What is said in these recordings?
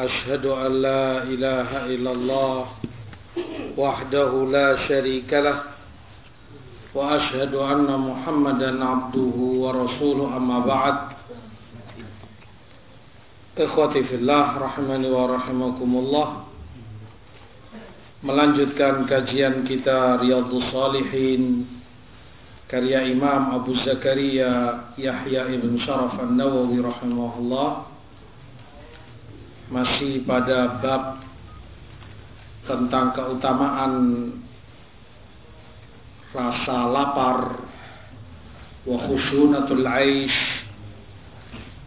أشهد أن لا إله إلا الله وحده لا شريك له وأشهد أن محمدا عبده ورسوله أما بعد. إخوتي في الله رحمني ورحمكم الله. Melanjutkan kajian kita Riyadhus Salihin karya Imam Abu Zakaria Yahya ibn Sharaf An-Nawawi rahimahullah masih pada bab tentang keutamaan rasa lapar wa khusyunatul aish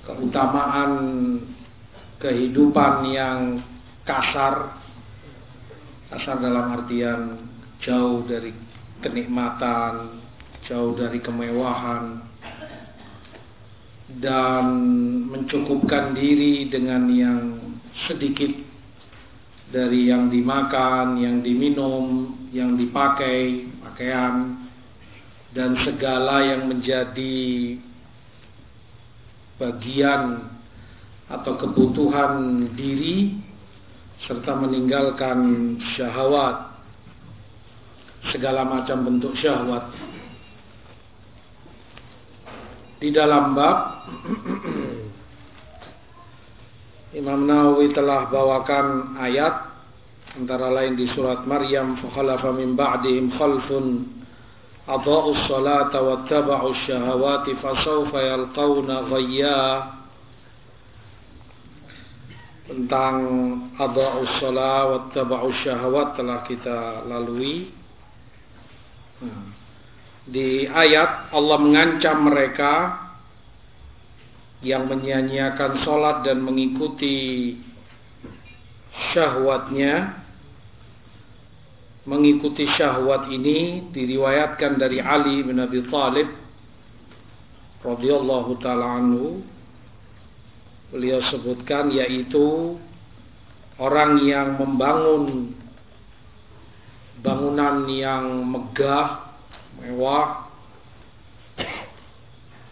keutamaan kehidupan yang kasar. Kasar dalam artian jauh dari kenikmatan jauh dari kemewahan dan mencukupkan diri dengan yang sedikit dari yang dimakan, yang diminum, yang dipakai, pakaian, dan segala yang menjadi bagian atau kebutuhan diri serta meninggalkan syahwat segala macam bentuk syahwat. Di dalam bab Imam Nawawi telah bawakan ayat antara lain di surat Maryam fakhalafa min ba'dihim khalfun adha'u ssalata wattaba'u syahawati fasawfa yalqawna ghayya. Tentang adha'u shalah wattaba'u syahawat telah kita lalui. Di ayat Allah mengancam mereka yang menyanyiakan sholat dan mengikuti syahwatnya mengikuti syahwat ini diriwayatkan dari Ali bin Abi Thalib radhiyallahu taala anhu. Beliau sebutkan yaitu orang yang membangun bangunan yang megah mewah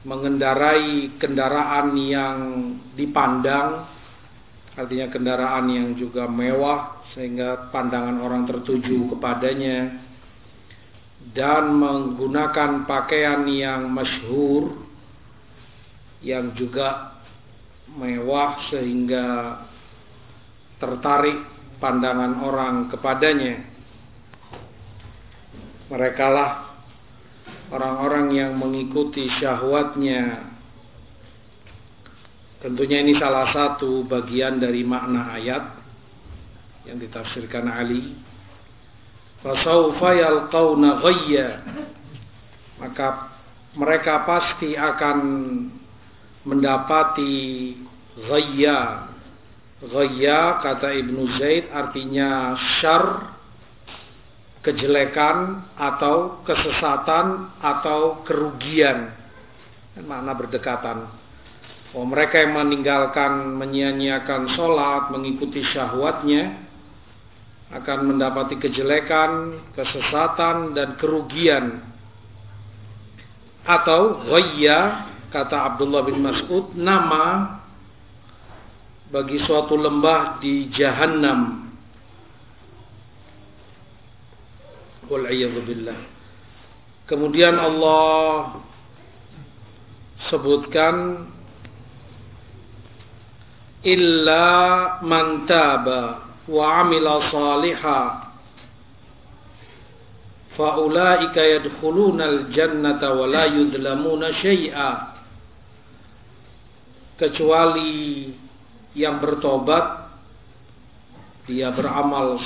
mengendarai kendaraan yang dipandang artinya kendaraan yang juga mewah sehingga pandangan orang tertuju kepadanya dan menggunakan pakaian yang masyhur yang juga mewah sehingga tertarik pandangan orang kepadanya. Merekalah orang-orang yang mengikuti syahwatnya. Tentunya ini salah satu bagian dari makna ayat yang ditafsirkan Ali. Ghayya. Maka mereka pasti akan mendapati ghayya. Ghayya kata Ibnu Zaid artinya syar kejelekan atau kesesatan atau kerugian. Dan makna berdekatan. Oh, mereka yang meninggalkan menyia-nyiakan sholat mengikuti syahwatnya akan mendapati kejelekan kesesatan dan kerugian. Atau ghayya kata Abdullah bin Mas'ud nama bagi suatu lembah di Jahannam billah. Kemudian Allah sebutkan illa man taba wa amila saliha faulaika yadkhuluna al-jannata wa la yudlamuna syai'a kecuali yang bertobat dia beramal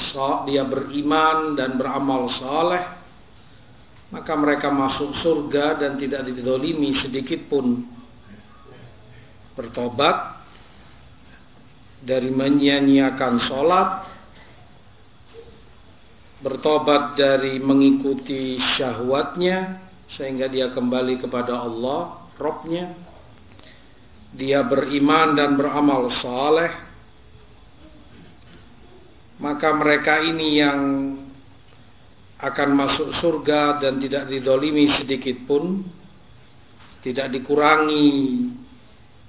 dia beriman dan beramal saleh maka mereka masuk surga dan tidak didolimi sedikit pun bertobat dari menyanyiakan sholat bertobat dari mengikuti syahwatnya sehingga dia kembali kepada Allah, Robnya. Dia beriman dan beramal saleh. Maka mereka ini yang akan masuk surga dan tidak didolimi sedikit pun. Tidak dikurangi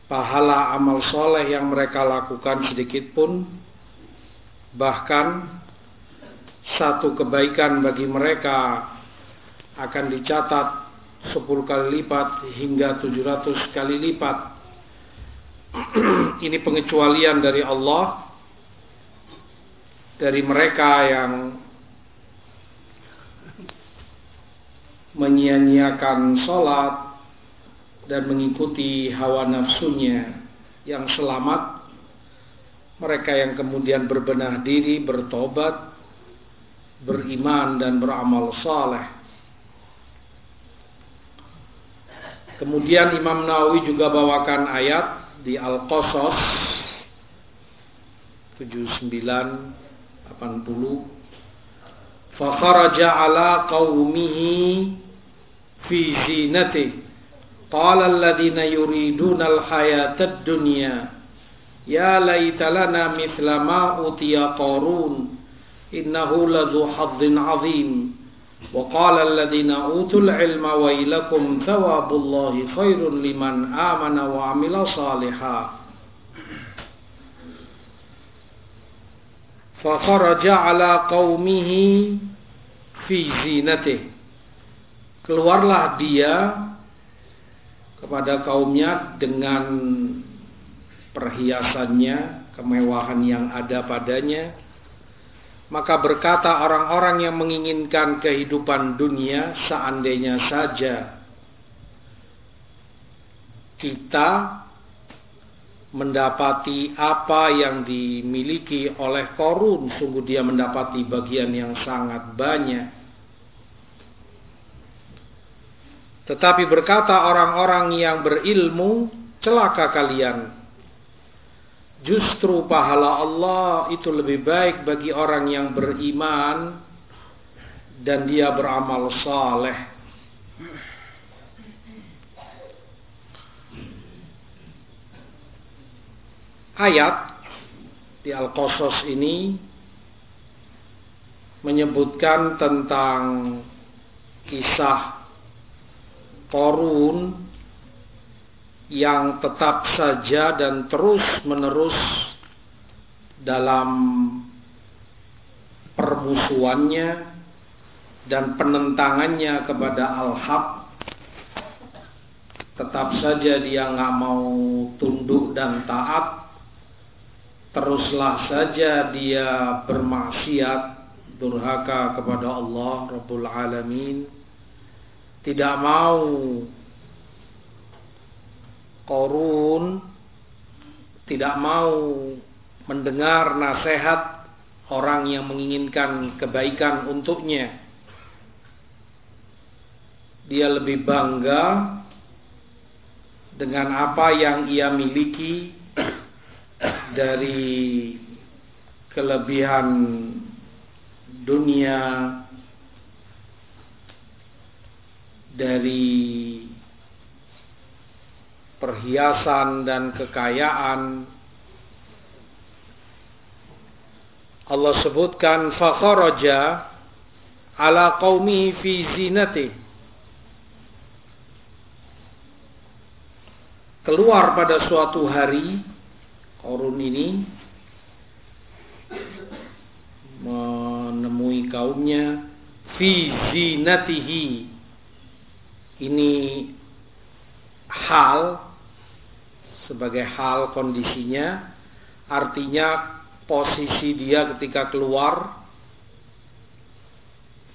pahala amal soleh yang mereka lakukan sedikit pun. Bahkan satu kebaikan bagi mereka akan dicatat 10 kali lipat hingga 700 kali lipat. Ini pengecualian dari Allah dari mereka yang menyia-nyiakan sholat dan mengikuti hawa nafsunya yang selamat mereka yang kemudian berbenah diri, bertobat, beriman dan beramal saleh. Kemudian Imam Nawawi juga bawakan ayat di Al-Qasas 79 80 kharaja ala qaumihi fi zinati qala alladhina yuriduna al-hayata ad-dunya ya laita lana mithla ma utiya qarun innahu ladhu hadzin 'azim وقال الذين أوتوا العلم ويلكم ثواب الله خير لمن آمن وعمل صالحا Fakharaja ala qawmihi fi zinatih. Keluarlah dia kepada kaumnya dengan perhiasannya, kemewahan yang ada padanya. Maka berkata orang-orang yang menginginkan kehidupan dunia seandainya saja kita mendapati apa yang dimiliki oleh korun. Sungguh dia mendapati bagian yang sangat banyak. Tetapi berkata orang-orang yang berilmu celaka kalian. Justru pahala Allah itu lebih baik bagi orang yang beriman dan dia beramal saleh. Ayat di Al-Qasas ini menyebutkan tentang kisah Korun yang tetap saja dan terus menerus dalam permusuhannya dan penentangannya kepada al-haq. Tetap saja dia nggak mau tunduk dan taat teruslah saja dia bermaksiat durhaka kepada Allah Rabbul Alamin tidak mau Korun tidak mau mendengar nasihat orang yang menginginkan kebaikan untuknya. Dia lebih bangga dengan apa yang ia miliki dari kelebihan dunia dari perhiasan dan kekayaan. Allah sebutkan fakharaja ala qaumi fi zinati. Keluar pada suatu hari Korun ini menemui kaumnya fi zinatihi. Ini hal sebagai hal kondisinya artinya posisi dia ketika keluar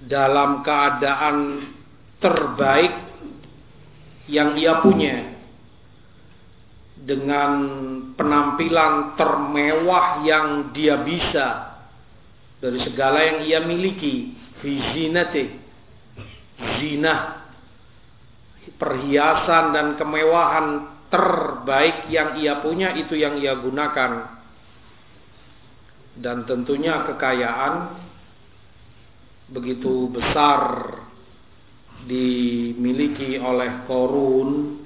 dalam keadaan terbaik yang ia punya dengan penampilan termewah yang dia bisa dari segala yang ia miliki vizinate zina perhiasan dan kemewahan terbaik yang ia punya itu yang ia gunakan. Dan tentunya kekayaan begitu besar dimiliki oleh korun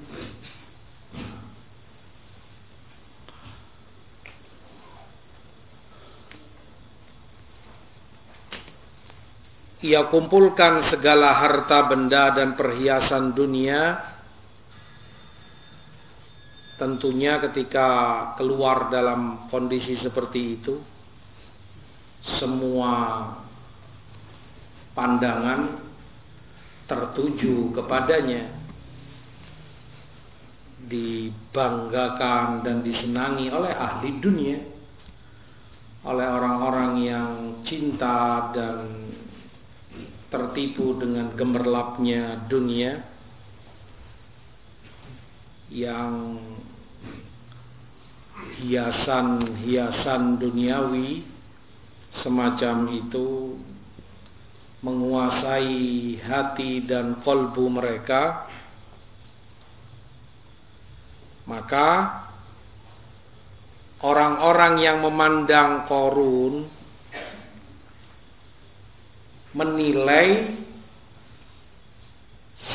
ia kumpulkan segala harta benda dan perhiasan dunia. Tentunya ketika keluar dalam kondisi seperti itu semua pandangan tertuju kepadanya. Dibanggakan dan disenangi oleh ahli dunia oleh orang-orang yang cinta dan tertipu dengan gemerlapnya dunia yang hiasan-hiasan duniawi semacam itu menguasai hati dan kolbu mereka maka orang-orang yang memandang korun menilai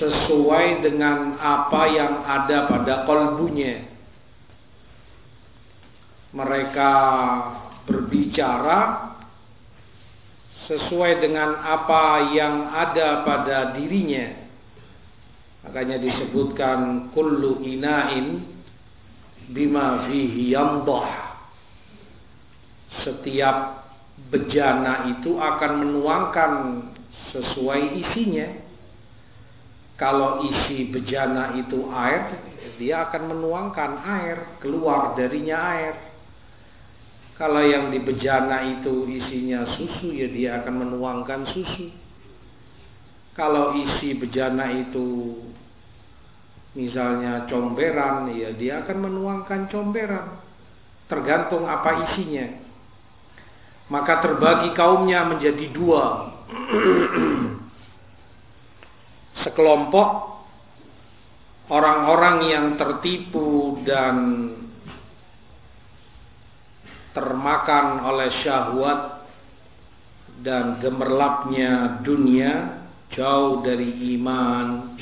sesuai dengan apa yang ada pada kolbunya. Mereka berbicara sesuai dengan apa yang ada pada dirinya. Makanya disebutkan kullu ina'in bima fihi yamdah. Setiap bejana itu akan menuangkan sesuai isinya. Kalau isi bejana itu air, dia akan menuangkan air, keluar darinya air. Kalau yang di bejana itu isinya susu, ya dia akan menuangkan susu. Kalau isi bejana itu misalnya comberan, ya dia akan menuangkan comberan. Tergantung apa isinya maka terbagi kaumnya menjadi dua. Sekelompok orang-orang yang tertipu dan termakan oleh syahwat dan gemerlapnya dunia jauh dari iman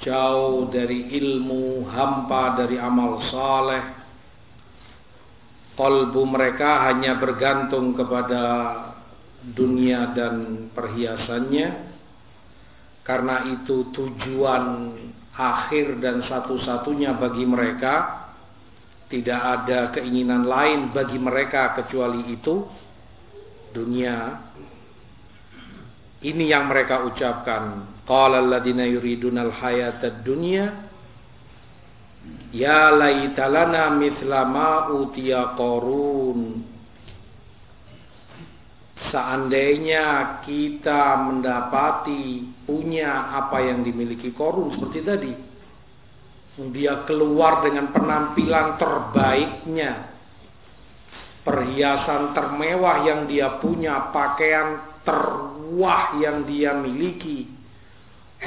jauh dari ilmu hampa dari amal saleh kolbu mereka hanya bergantung kepada dunia dan perhiasannya. Karena itu tujuan akhir dan satu-satunya bagi mereka. Tidak ada keinginan lain bagi mereka kecuali itu dunia. Ini yang mereka ucapkan. Qala alladziina yuridunal hayatad dunya Ya laitalana mislama utia korun. Seandainya kita mendapati punya apa yang dimiliki korun seperti tadi. Dia keluar dengan penampilan terbaiknya. Perhiasan termewah yang dia punya, pakaian terwah yang dia miliki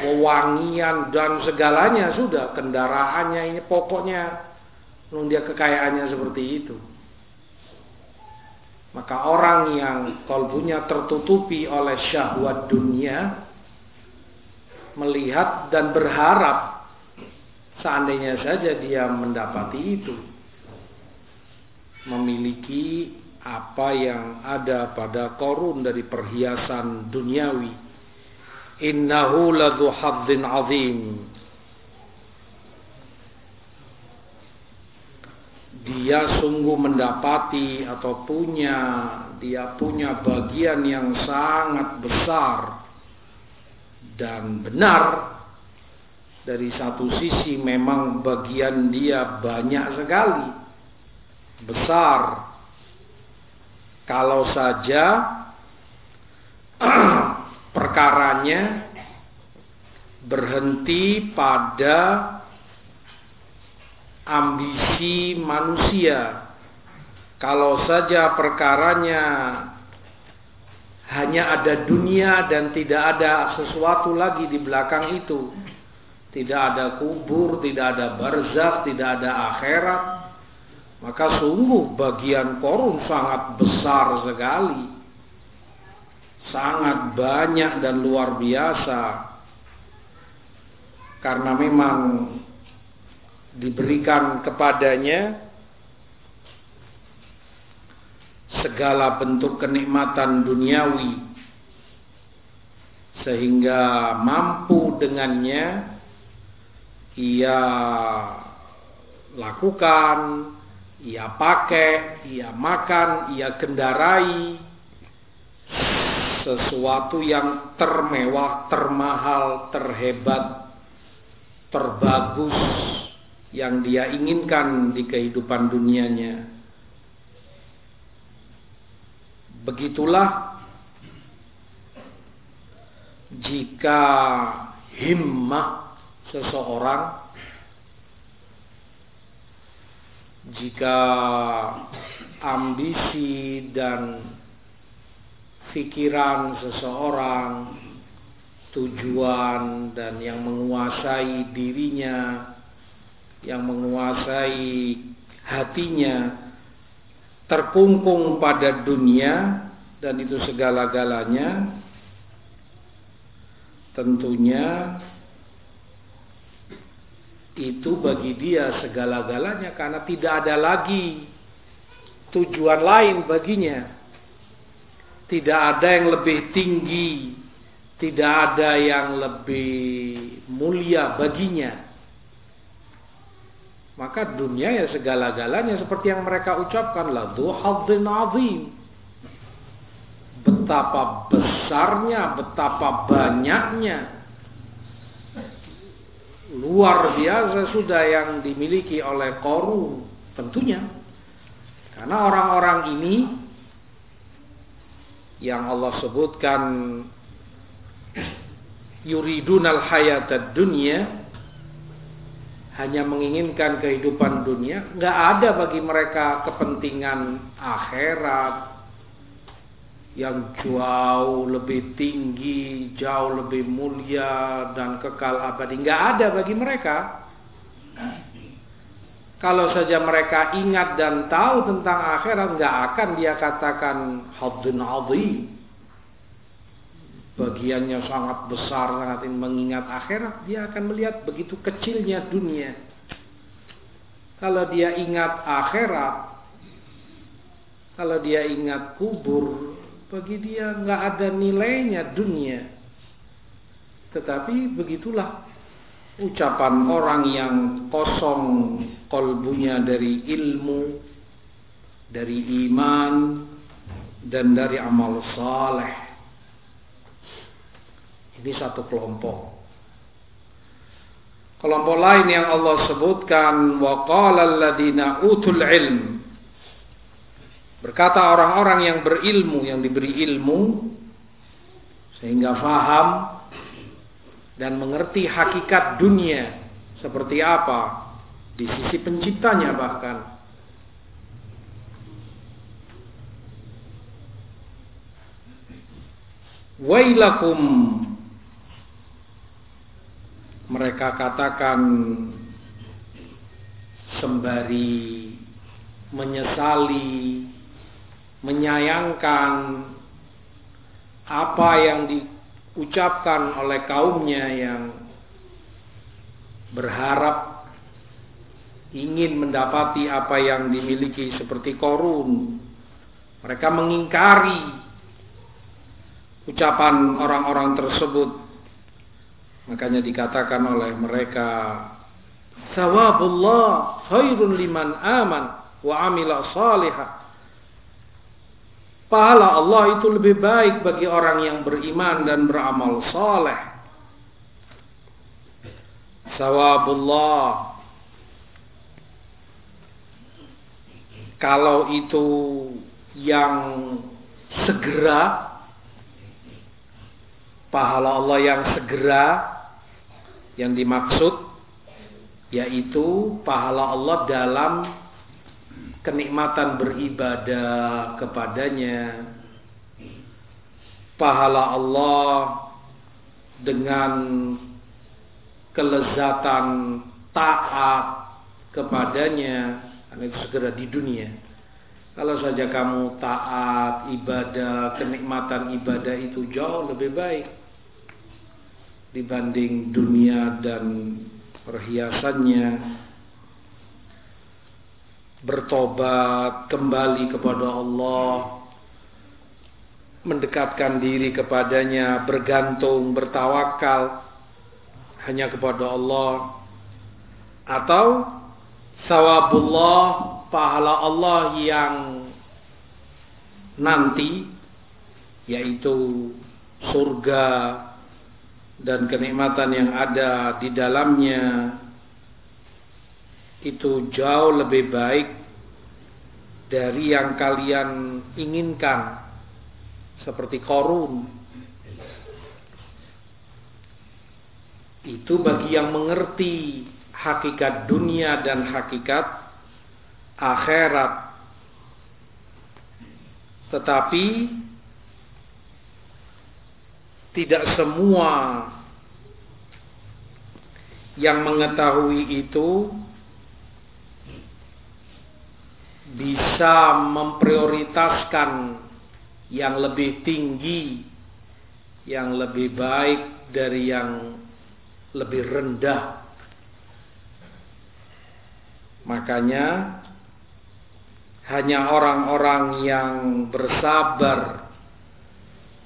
wewangian dan segalanya sudah kendaraannya ini pokoknya dia kekayaannya seperti itu. Maka orang yang kolbunya tertutupi oleh syahwat dunia melihat dan berharap seandainya saja dia mendapati itu memiliki apa yang ada pada korun dari perhiasan duniawi innahu ladhu haddin azim. Dia sungguh mendapati atau punya dia punya bagian yang sangat besar dan benar. Dari satu sisi memang bagian dia banyak sekali besar. Kalau saja perkaranya berhenti pada ambisi manusia. Kalau saja perkaranya hanya ada dunia dan tidak ada sesuatu lagi di belakang itu. Tidak ada kubur, tidak ada barzakh, tidak ada akhirat. Maka sungguh bagian korun sangat besar sekali sangat banyak dan luar biasa. Karena memang diberikan kepadanya segala bentuk kenikmatan duniawi sehingga mampu dengannya ia lakukan, ia pakai, ia makan, ia kendarai sesuatu yang termewah, termahal, terhebat, terbagus yang dia inginkan di kehidupan dunianya. Begitulah jika himmah seseorang jika ambisi dan pikiran seseorang tujuan dan yang menguasai dirinya yang menguasai hatinya terkungkung pada dunia dan itu segala-galanya tentunya itu bagi dia segala-galanya karena tidak ada lagi tujuan lain baginya tidak ada yang lebih tinggi tidak ada yang lebih mulia baginya. Maka dunia ya segala-galanya seperti yang mereka ucapkan la azim. Betapa besarnya, betapa banyaknya. Luar biasa sudah yang dimiliki oleh Korun tentunya. Karena orang-orang ini yang Allah sebutkan yuridunal hayatad dunya hanya menginginkan kehidupan dunia, nggak ada bagi mereka kepentingan akhirat yang jauh lebih tinggi, jauh lebih mulia dan kekal abadi. Nggak ada bagi mereka. Kalau saja mereka ingat dan tahu tentang akhirat, nggak akan dia katakan hadun azim bagiannya sangat besar, sangat mengingat akhirat, dia akan melihat begitu kecilnya dunia. Kalau dia ingat akhirat, kalau dia ingat kubur, bagi dia nggak ada nilainya dunia. Tetapi begitulah ucapan orang yang kosong kolbunya dari ilmu, dari iman, dan dari amal saleh ini satu kelompok. Kelompok lain yang Allah sebutkan waqala alladziina utul ilm. Berkata orang-orang yang berilmu, yang diberi ilmu sehingga faham dan mengerti hakikat dunia seperti apa di sisi penciptanya bahkan. Wailakum. Mereka katakan sembari menyesali, menyayangkan apa yang diucapkan oleh kaumnya yang berharap ingin mendapati apa yang dimiliki seperti korun. Mereka mengingkari ucapan orang-orang tersebut Makanya dikatakan oleh mereka Sawabullah khairun liman aman wa amila salihah. Pahala Allah itu lebih baik bagi orang yang beriman dan beramal saleh. Sawabullah kalau itu yang segera pahala Allah yang segera yang dimaksud yaitu pahala Allah dalam kenikmatan beribadah kepadanya. Pahala Allah dengan kelezatan taat kepadanya karena itu segera di dunia Kalau saja kamu taat, ibadah, kenikmatan ibadah itu jauh lebih baik dibanding dunia dan perhiasannya. Bertobat kembali kepada Allah, mendekatkan diri kepadanya, bergantung, bertawakal hanya kepada Allah atau sawabullah pahala Allah yang nanti yaitu surga dan kenikmatan yang ada di dalamnya itu jauh lebih baik dari yang kalian inginkan seperti korun itu bagi yang mengerti hakikat dunia dan hakikat akhirat. Tetapi tidak semua yang mengetahui itu bisa memprioritaskan yang lebih tinggi, yang lebih baik dari yang lebih rendah. Makanya hanya orang-orang yang bersabar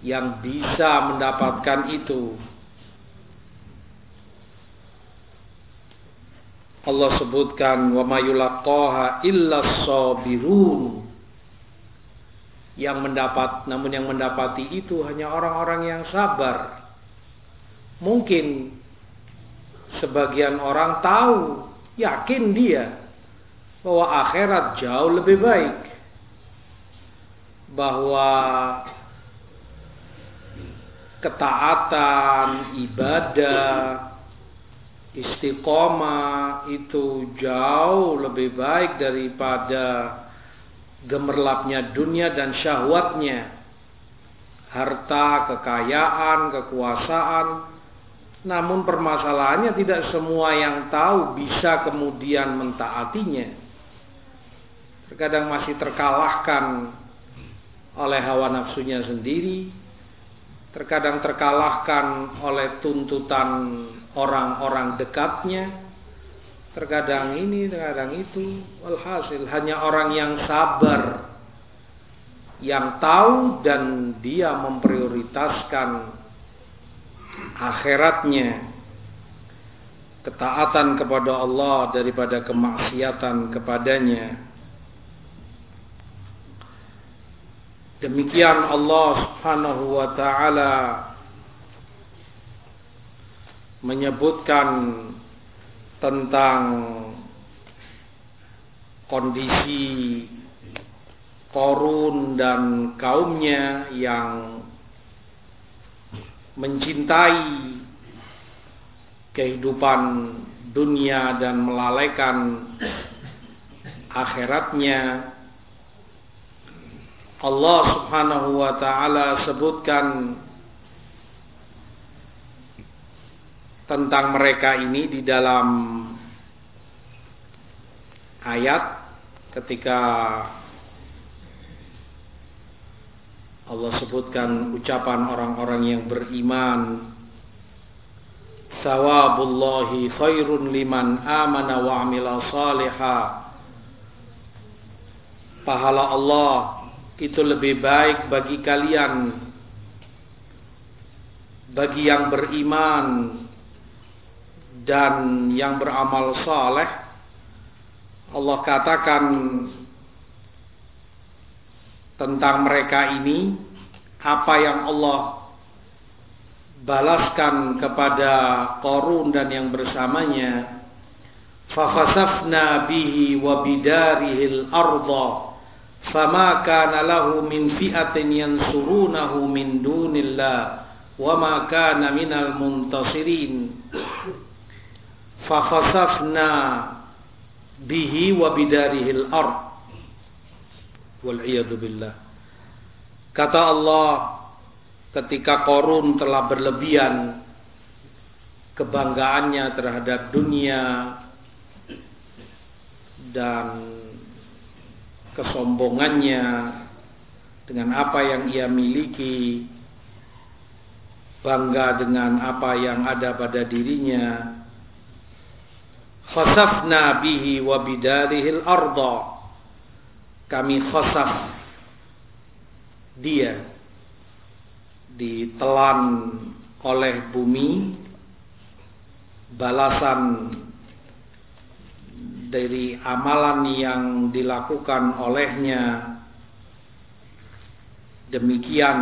yang bisa mendapatkan itu. Allah sebutkan wa mayulaqaha illa sabirun. Yang mendapat namun yang mendapati itu hanya orang-orang yang sabar. Mungkin sebagian orang tahu, yakin dia bahwa akhirat jauh lebih baik. Bahwa ketaatan, ibadah, istiqomah itu jauh lebih baik daripada gemerlapnya dunia dan syahwatnya. Harta, kekayaan, kekuasaan. Namun permasalahannya tidak semua yang tahu bisa kemudian mentaatinya terkadang masih terkalahkan oleh hawa nafsunya sendiri, terkadang terkalahkan oleh tuntutan orang-orang dekatnya, terkadang ini, terkadang itu, walhasil hanya orang yang sabar, yang tahu dan dia memprioritaskan akhiratnya, ketaatan kepada Allah daripada kemaksiatan kepadanya. Demikian Allah Subhanahu wa taala menyebutkan tentang kondisi Korun dan kaumnya yang mencintai kehidupan dunia dan melalaikan akhiratnya. Allah Subhanahu wa taala sebutkan tentang mereka ini di dalam ayat ketika Allah sebutkan ucapan orang-orang yang beriman Sawabullahi khairun liman amana wa amila salihah Pahala Allah itu lebih baik bagi kalian bagi yang beriman dan yang beramal saleh Allah katakan tentang mereka ini apa yang Allah balaskan kepada Korun dan yang bersamanya fafasafna bihi wa bidarihil arda fama kana lahu min fi'atin yansurunahu min dunillah wa ma kana minal muntasirin fa khasafna bihi wa bidarihil ard wal billah kata Allah ketika Korun telah berlebihan kebanggaannya terhadap dunia dan kesombongannya, dengan apa yang ia miliki, bangga dengan apa yang ada pada dirinya. Khasafna bihi wa bidarihil arda. Kami khasaf dia ditelan oleh bumi balasan dari amalan yang dilakukan olehnya demikian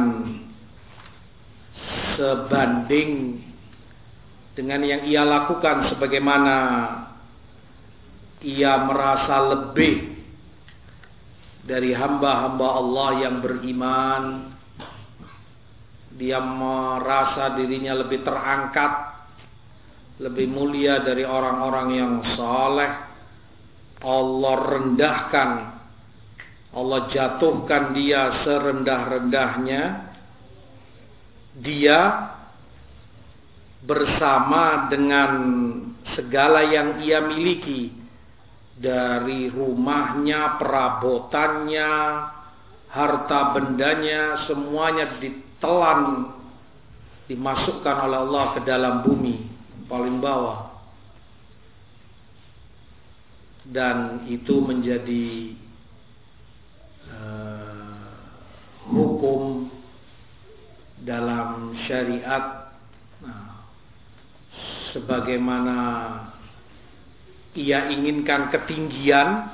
sebanding dengan yang ia lakukan sebagaimana ia merasa lebih dari hamba-hamba Allah yang beriman. Dia merasa dirinya lebih terangkat lebih mulia dari orang-orang yang saleh. Allah rendahkan Allah jatuhkan dia serendah-rendahnya. Dia bersama dengan segala yang ia miliki dari rumahnya, perabotannya, harta bendanya, semuanya ditelan, dimasukkan oleh Allah ke dalam bumi paling bawah. Dan itu menjadi uh, hukum dalam syariat nah, sebagaimana ia inginkan ketinggian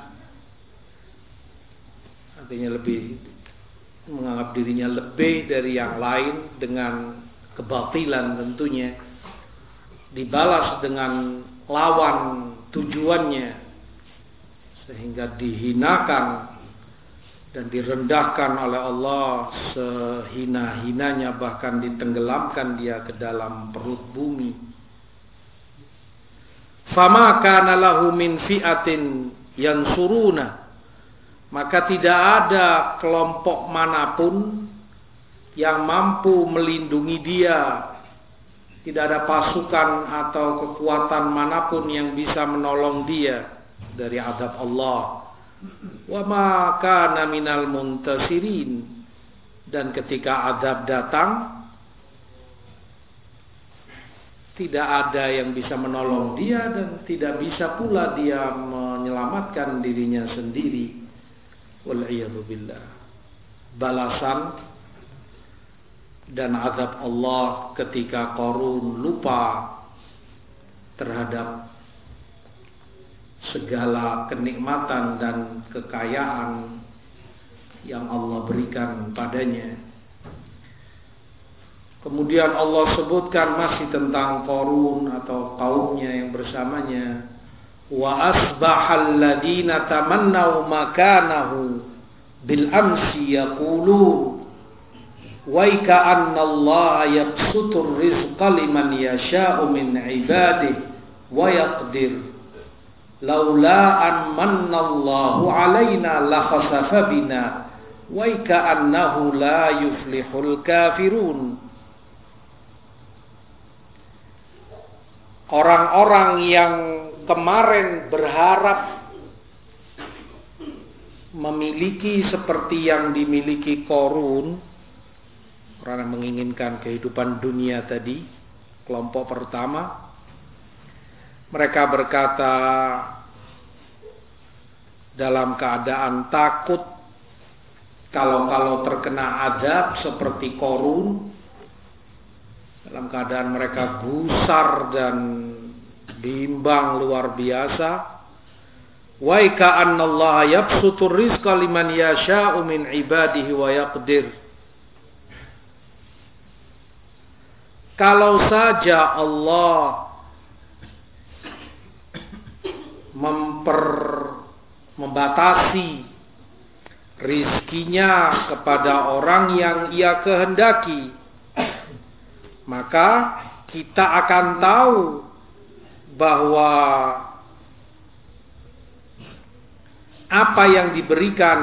artinya lebih menganggap dirinya lebih dari yang lain dengan kebatilan tentunya dibalas dengan lawan tujuannya sehingga dihinakan dan direndahkan oleh Allah sehina-hinanya bahkan ditenggelamkan dia ke dalam perut bumi. Fama kana lahu min fi'atin yang suruna maka tidak ada kelompok mana pun yang mampu melindungi dia. Tidak ada pasukan atau kekuatan mana pun yang bisa menolong dia dari adab Allah. Wa ma kana minal muntasirin. Dan ketika azab datang tidak ada yang bisa menolong dia dan tidak bisa pula dia menyelamatkan dirinya sendiri wal billah balasan dan azab Allah ketika Korun lupa terhadap segala kenikmatan dan kekayaan yang Allah berikan padanya. Kemudian Allah sebutkan masih tentang Korun atau kaumnya yang bersamanya. Wa asbahal ladina tamannau makanahu bil amsi yaqulun. Waika anna Allah yaqsutur rizqa liman yasha'u min ibadihi wa yaqdir. Laula an mannallahu alaina la khasafa bina. Wa ka'annahu la yuflihul kafirun orang-orang yang kemarin berharap memiliki seperti yang dimiliki Korun yang menginginkan kehidupan dunia tadi kelompok pertama mereka berkata dalam keadaan takut kalau-kalau terkena adab seperti korun dalam keadaan mereka gusar dan bimbang luar biasa. Wa ka'annallaha yabsutur rizqa liman yasha'u min ibadihi wa yaqdir. Kalau saja Allah memper membatasi rizkinya kepada orang yang ia kehendaki maka kita akan tahu bahwa apa yang diberikan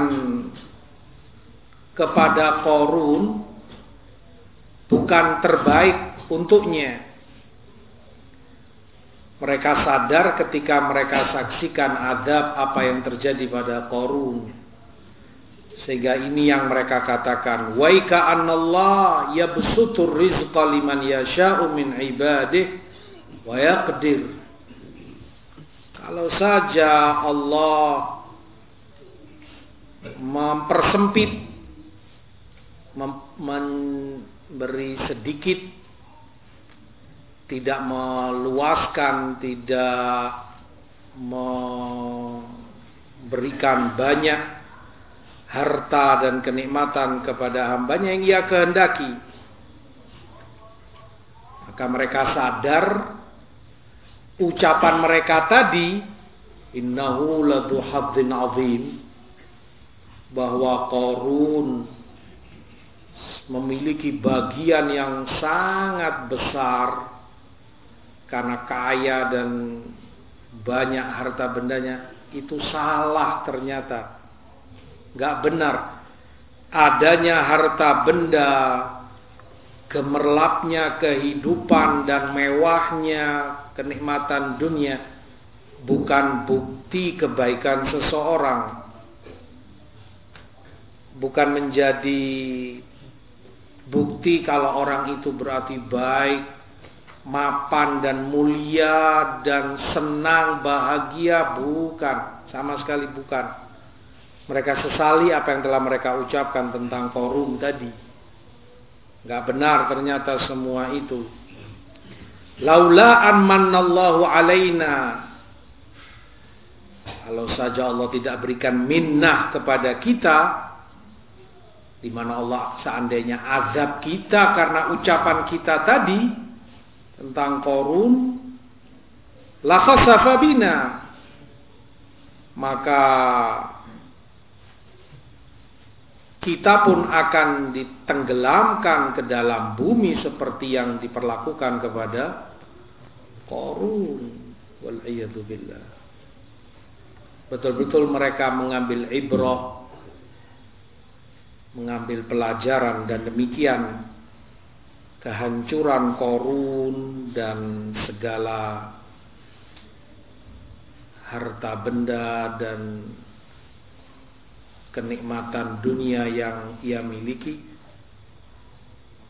kepada korun bukan terbaik untuknya mereka sadar ketika mereka saksikan adab apa yang terjadi pada Korun. Sehingga ini yang mereka katakan, "Waika annallah yabsutur rizqa liman yasha'u min ibadih wa yaqdir." Kalau saja Allah mempersempit memberi sedikit tidak meluaskan, tidak memberikan banyak harta dan kenikmatan kepada hambanya yang ia kehendaki. Maka mereka sadar ucapan mereka tadi innahu ladu hadzin azim bahwa Korun memiliki bagian yang sangat besar karena kaya dan banyak harta bendanya itu salah ternyata nggak benar. Adanya harta benda gemerlapnya kehidupan dan mewahnya kenikmatan dunia bukan bukti kebaikan seseorang. Bukan menjadi bukti kalau orang itu berarti baik mapan dan mulia dan senang bahagia. Bukan. Sama sekali bukan mereka sesali apa yang telah mereka ucapkan tentang korum tadi. Nggak benar ternyata semua itu. Laula amannallahu alaina. Kalau saja Allah tidak berikan minnah kepada kita di mana Allah seandainya azab kita karena ucapan kita tadi tentang korun lakhasafabina maka kita pun akan ditenggelamkan ke dalam bumi seperti yang diperlakukan kepada korun betul-betul mereka mengambil ibrah mengambil pelajaran dan demikian kehancuran korun dan segala harta benda dan kenikmatan dunia yang ia miliki.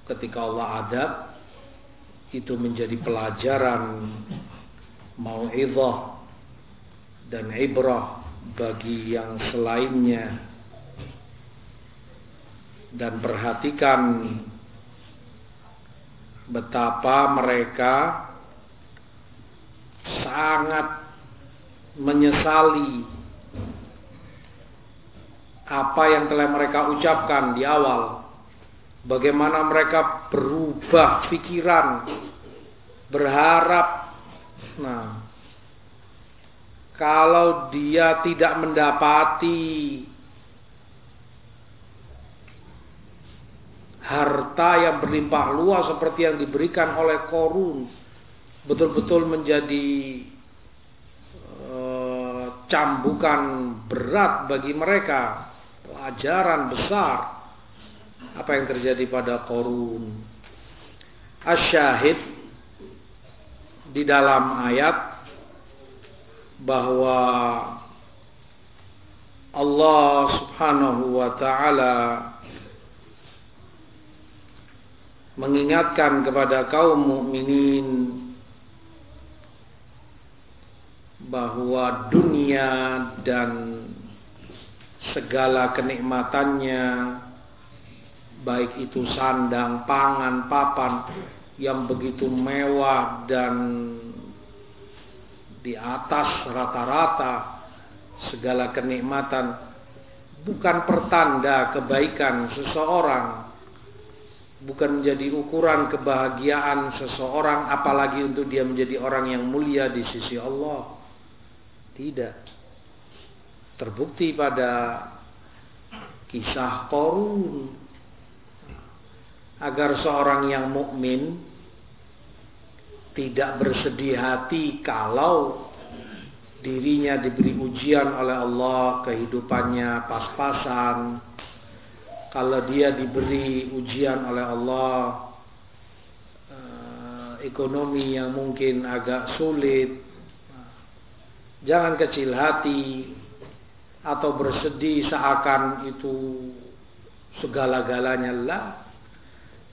Ketika Allah adab itu menjadi pelajaran mau'izah dan ibrah bagi yang selainnya. Dan perhatikan betapa mereka sangat menyesali apa yang telah mereka ucapkan di awal. Bagaimana mereka berubah pikiran, berharap. Nah, kalau dia tidak mendapati harta yang berlimpah luas seperti yang diberikan oleh korun betul-betul menjadi uh, cambukan berat bagi mereka pelajaran besar. Apa yang terjadi pada korun? Asyahid di dalam ayat bahwa Allah Subhanahu wa taala mengingatkan kepada kaum mukminin bahwa dunia dan segala kenikmatannya baik itu sandang, pangan, papan yang begitu mewah dan di atas rata-rata segala kenikmatan bukan pertanda kebaikan seseorang bukan menjadi ukuran kebahagiaan seseorang apalagi untuk dia menjadi orang yang mulia di sisi Allah. Tidak. Terbukti pada kisah Korun agar seorang yang mukmin tidak bersedih hati kalau dirinya diberi ujian oleh Allah, kehidupannya pas-pasan, kalau dia diberi ujian oleh Allah eh, ekonomi yang mungkin agak sulit jangan kecil hati atau bersedih seakan itu segala-galanya lah.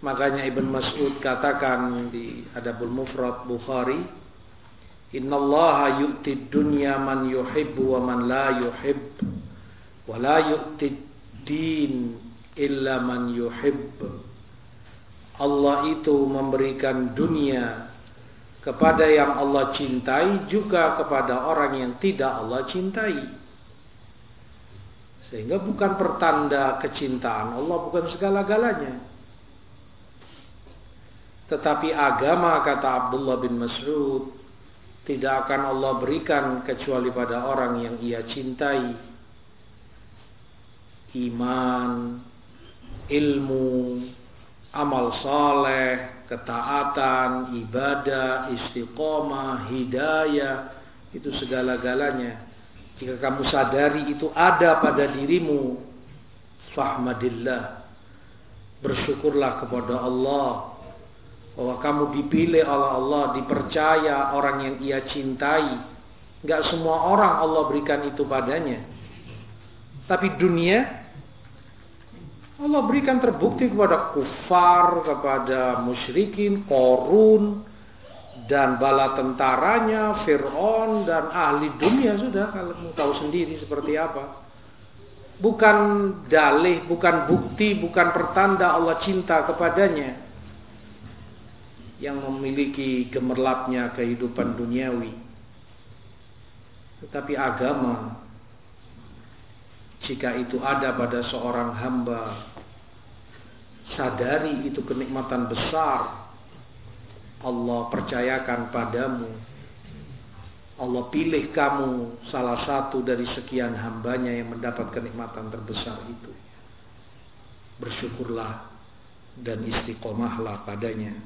Makanya Ibn Mas'ud katakan di Adabul Mufrad Bukhari, Inna Allah yu'ti dunya man yuhibbu wa man la yuhib, wa la yu'ti din illa man yuhib. Allah itu memberikan dunia kepada yang Allah cintai juga kepada orang yang tidak Allah cintai. Sehingga bukan pertanda kecintaan Allah bukan segala-galanya. Tetapi agama kata Abdullah bin Mas'ud tidak akan Allah berikan kecuali pada orang yang ia cintai. Iman, ilmu, amal saleh, ketaatan, ibadah, istiqomah, hidayah, itu segala-galanya jika kamu sadari itu ada pada dirimu, fahmadillah. Bersyukurlah kepada Allah bahwa kamu dipilih oleh Allah, dipercaya orang yang ia cintai. Enggak semua orang Allah berikan itu padanya. Tapi dunia Allah berikan terbukti kepada kufar, kepada musyrikin, korun, dan bala tentaranya, Fir'aun dan ahli dunia sudah kalau mau tahu sendiri seperti apa. Bukan dalih, bukan bukti, bukan pertanda Allah cinta kepadanya yang memiliki gemerlapnya kehidupan duniawi. Tetapi agama jika itu ada pada seorang hamba sadari itu kenikmatan besar Allah percayakan padamu. Allah pilih kamu salah satu dari sekian hambanya yang mendapat kenikmatan terbesar itu. Bersyukurlah dan istiqomahlah padanya.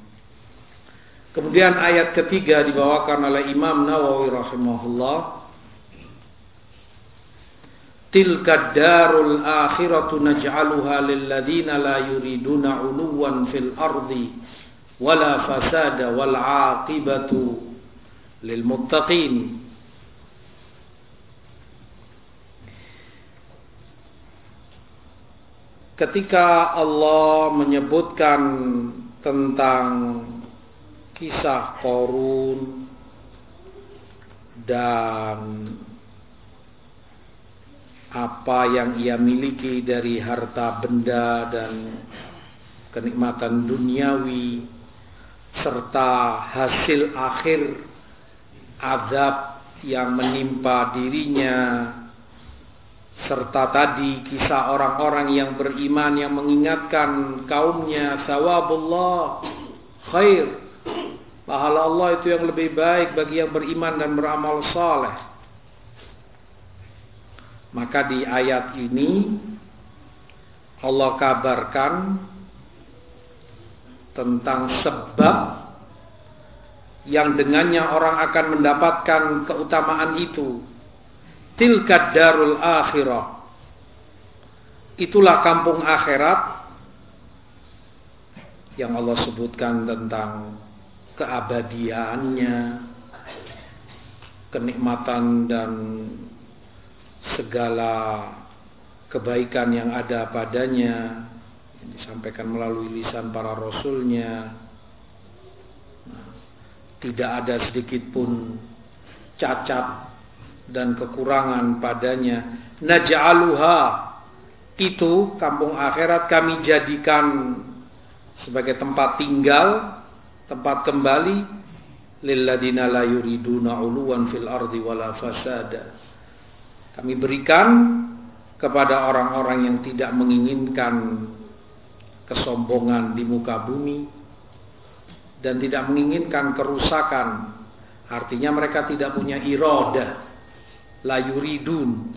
Kemudian ayat ketiga dibawakan oleh Imam Nawawi rahimahullah. Tilka darul akhiratu naj'aluha lil ladina la yuriduna 'uluwan fil ardi wal aqibatu lil muttaqin. Ketika Allah menyebutkan tentang kisah Korun dan apa yang ia miliki dari harta benda dan kenikmatan duniawi serta hasil akhir azab yang menimpa dirinya serta tadi kisah orang-orang yang beriman yang mengingatkan kaumnya sawabullah khair. Pahala Allah itu yang lebih baik bagi yang beriman dan beramal saleh. Maka di ayat ini Allah kabarkan tentang sebab yang dengannya orang akan mendapatkan keutamaan itu. Tilka darul akhirah. Itulah kampung akhirat yang Allah sebutkan tentang keabadiannya, kenikmatan dan segala kebaikan yang ada padanya disampaikan melalui lisan para rasulnya. Tidak ada sedikit pun cacat dan kekurangan padanya. Naj'aluha itu kampung akhirat kami jadikan sebagai tempat tinggal tempat kembali. Lilladina la yuriduna uluwan fil ardi wala fasada. Kami berikan kepada orang-orang yang tidak menginginkan kesombongan di muka bumi dan tidak menginginkan kerusakan. Artinya mereka tidak punya iroda, la yuridun.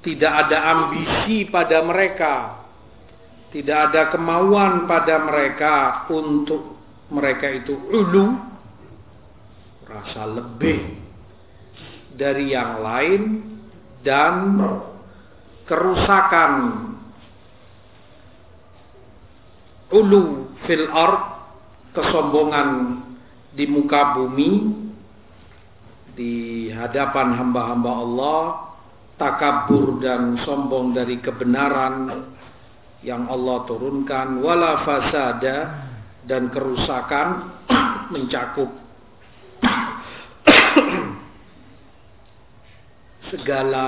Tidak ada ambisi pada mereka. Tidak ada kemauan pada mereka untuk mereka itu ulu rasa lebih dari yang lain dan kerusakan ulu fil ard kesombongan di muka bumi di hadapan hamba-hamba Allah takabur dan sombong dari kebenaran yang Allah turunkan wala fasada dan kerusakan mencakup segala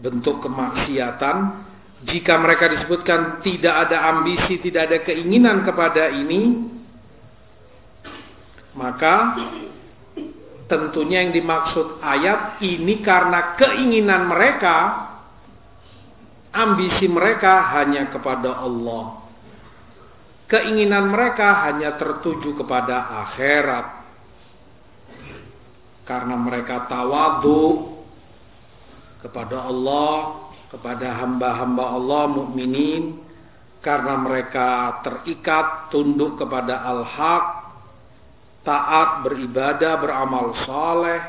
bentuk kemaksiatan jika mereka disebutkan tidak ada ambisi, tidak ada keinginan kepada ini, maka tentunya yang dimaksud ayat ini karena keinginan mereka, ambisi mereka hanya kepada Allah. Keinginan mereka hanya tertuju kepada akhirat. Karena mereka tawadu kepada Allah kepada hamba-hamba Allah mukminin karena mereka terikat tunduk kepada al-haq taat beribadah beramal saleh.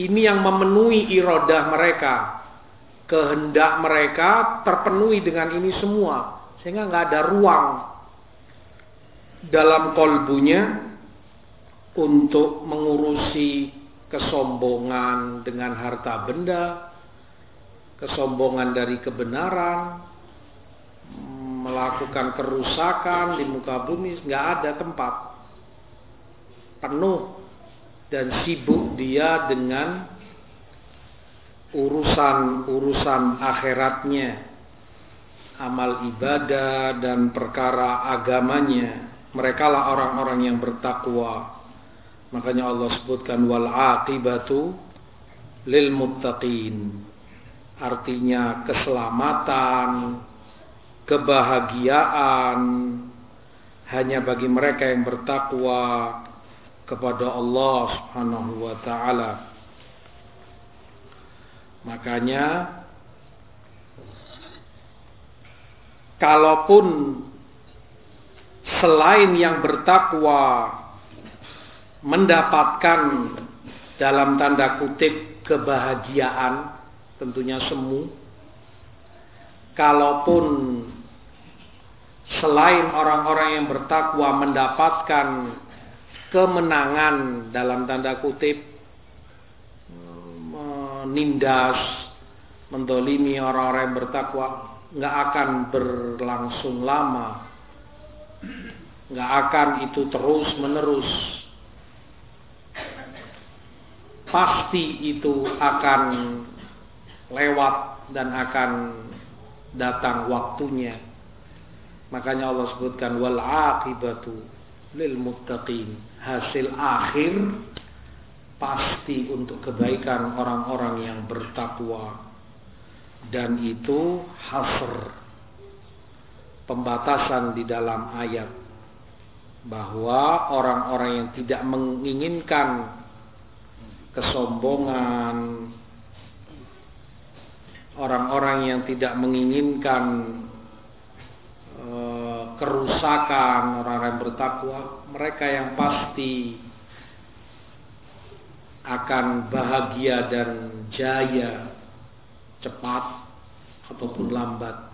Ini yang memenuhi irodah mereka. Kehendak mereka terpenuhi dengan ini semua sehingga nggak ada ruang dalam kolbunya untuk mengurusi kesombongan dengan harta benda kesombongan dari kebenaran, melakukan kerusakan di muka bumi, nggak ada tempat. Penuh dan sibuk dia dengan urusan-urusan akhiratnya, amal ibadah dan perkara agamanya. Mereka lah orang-orang yang bertakwa. Makanya Allah sebutkan wal aqibatu lil muttaqin artinya keselamatan, kebahagiaan hanya bagi mereka yang bertakwa kepada Allah Subhanahu wa taala. Makanya kalaupun selain yang bertakwa mendapatkan dalam tanda kutip kebahagiaan tentunya semu. Kalaupun selain orang-orang yang bertakwa mendapatkan kemenangan dalam tanda kutip menindas, mendolimi orang-orang yang bertakwa nggak akan berlangsung lama, nggak akan itu terus menerus. Pasti itu akan lewat dan akan datang waktunya. Makanya Allah sebutkan wal aqibatu lil muttaqin. Hasil akhir pasti untuk kebaikan orang-orang yang bertakwa. Dan itu hasr pembatasan di dalam ayat bahwa orang-orang yang tidak menginginkan kesombongan, orang-orang yang tidak menginginkan e, kerusakan orang-orang bertakwa mereka yang pasti akan bahagia dan jaya cepat ataupun lambat.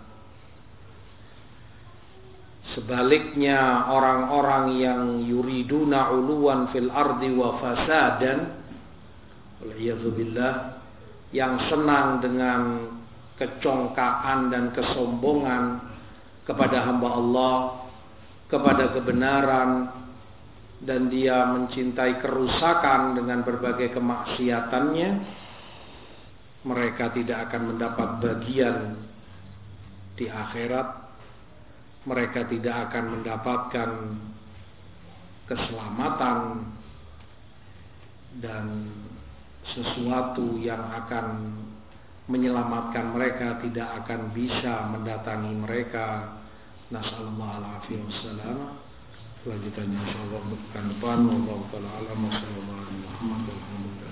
Sebaliknya orang-orang yang yuriduna uluwan fil ardi wa fasadan yang senang dengan kecongkaan dan kesombongan kepada hamba Allah, kepada kebenaran, dan dia mencintai kerusakan dengan berbagai kemaksiatannya, mereka tidak akan mendapat bagian di akhirat. Mereka tidak akan mendapatkan keselamatan dan sesuatu yang akan menyelamatkan mereka tidak akan bisa mendatangi mereka. Nasallallahu alaihi wasallam. Lanjutannya insyaallah bukan depan. Wallahu taala alam. Wassalamualaikum warahmatullahi wabarakatuh.